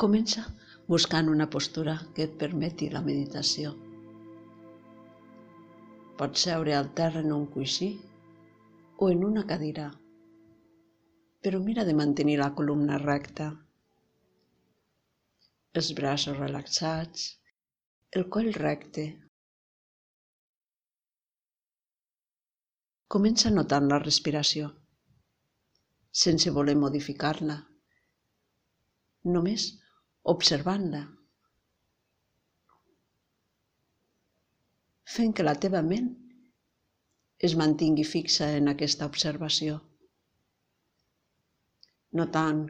Comença buscant una postura que et permeti la meditació. Pots seure al terra en un coixí o en una cadira, però mira de mantenir la columna recta, els braços relaxats, el coll recte. Comença notant la respiració, sense voler modificar-la, només observant-la, fent que la teva ment es mantingui fixa en aquesta observació, notant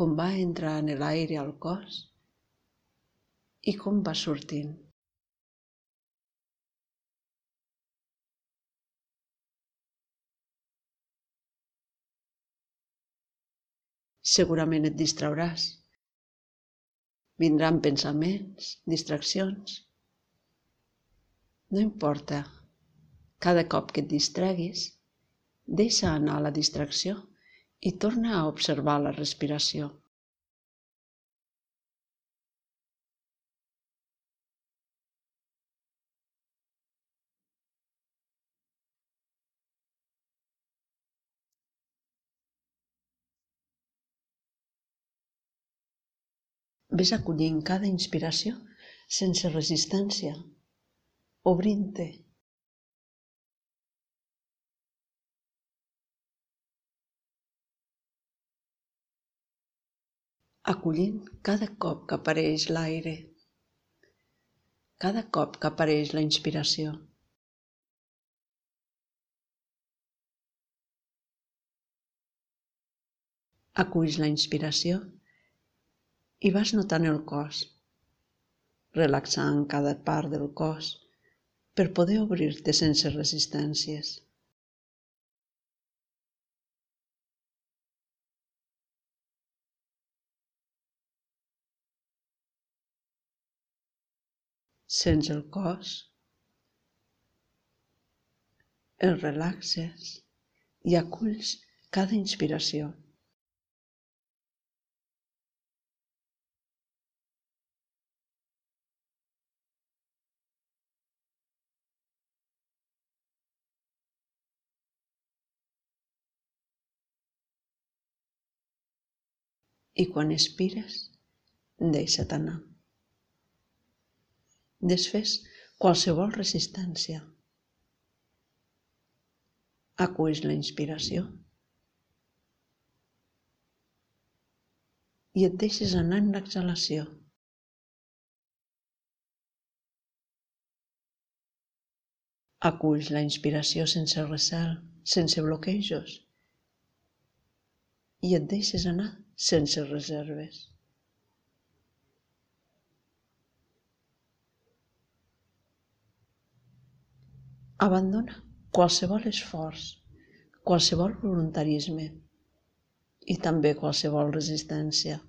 com va entrar en l'aire al cos i com va sortint. Segurament et distrauràs. Vindran pensaments, distraccions. No importa. Cada cop que et distreguis, deixa anar la distracció i torna a observar la respiració. Ves acollint cada inspiració sense resistència, obrint-te. Acollint cada cop que apareix l'aire, cada cop que apareix la inspiració. Aculls la inspiració i vas notant el cos, relaxant cada part del cos per poder obrir-te sense resistències. Sents el cos, el relaxes i aculls cada inspiració. I quan expires, deixa't anar. Desfés qualsevol resistència. Aculls la inspiració i et deixes anar en l'exhalació. Aculls la inspiració sense recel, sense bloquejos i et deixes anar sense reserves. Abandona qualsevol esforç, qualsevol voluntarisme i també qualsevol resistència.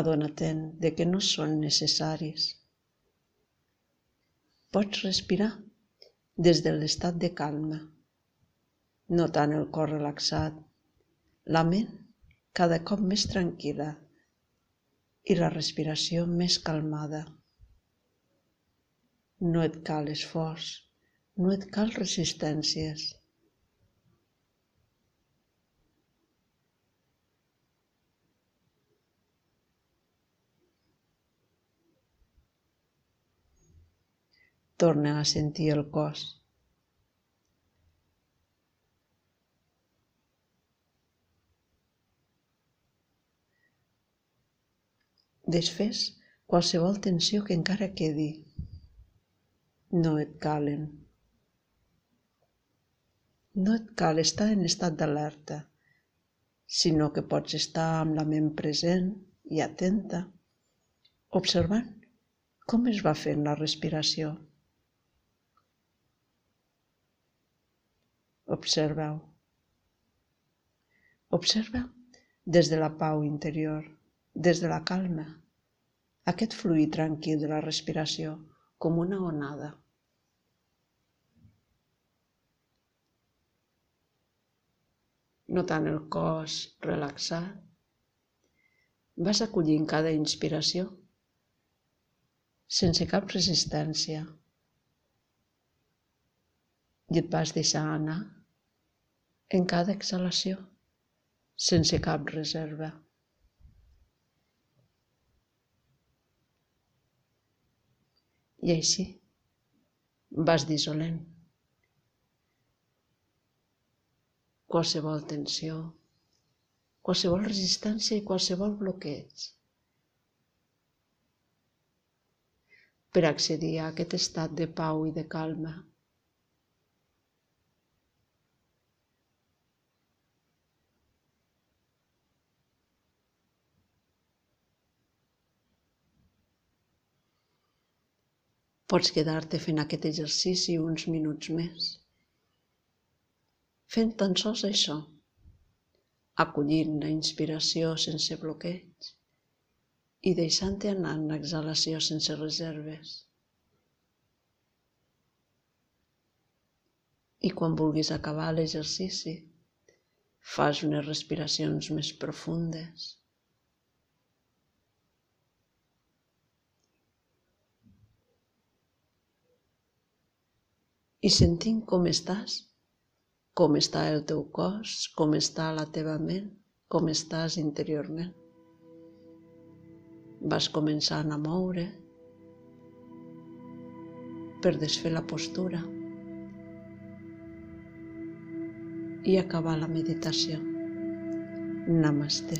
Adona-te'n de que no són necessaris. Pots respirar des de l'estat de calma, notant el cor relaxat, la ment cada cop més tranquil·la i la respiració més calmada. No et cal esforç, no et cal resistències. Torna a sentir el cos. Desfés qualsevol tensió que encara quedi. No et calen. No et cal estar en estat d'alerta, sinó que pots estar amb la ment present i atenta, observant com es va fent la respiració. Observa-ho. Observa des de la pau interior, des de la calma, aquest fluir tranquil de la respiració com una onada. Notant el cos relaxat Vas acollint cada inspiració sense cap resistència i et vas deixar anar en cada exhalació sense cap reserva. I així vas dissolent. Qualsevol tensió, qualsevol resistència i qualsevol bloqueig per accedir a aquest estat de pau i de calma Pots quedar-te fent aquest exercici uns minuts més. Fent tan sols això, acollint la inspiració sense bloqueig i deixant-te anar en l'exhalació sense reserves. I quan vulguis acabar l'exercici, fas unes respiracions més profundes i sentint com estàs, com està el teu cos, com està la teva ment, com estàs interiorment. Vas començant a moure per desfer la postura i acabar la meditació. Namaste.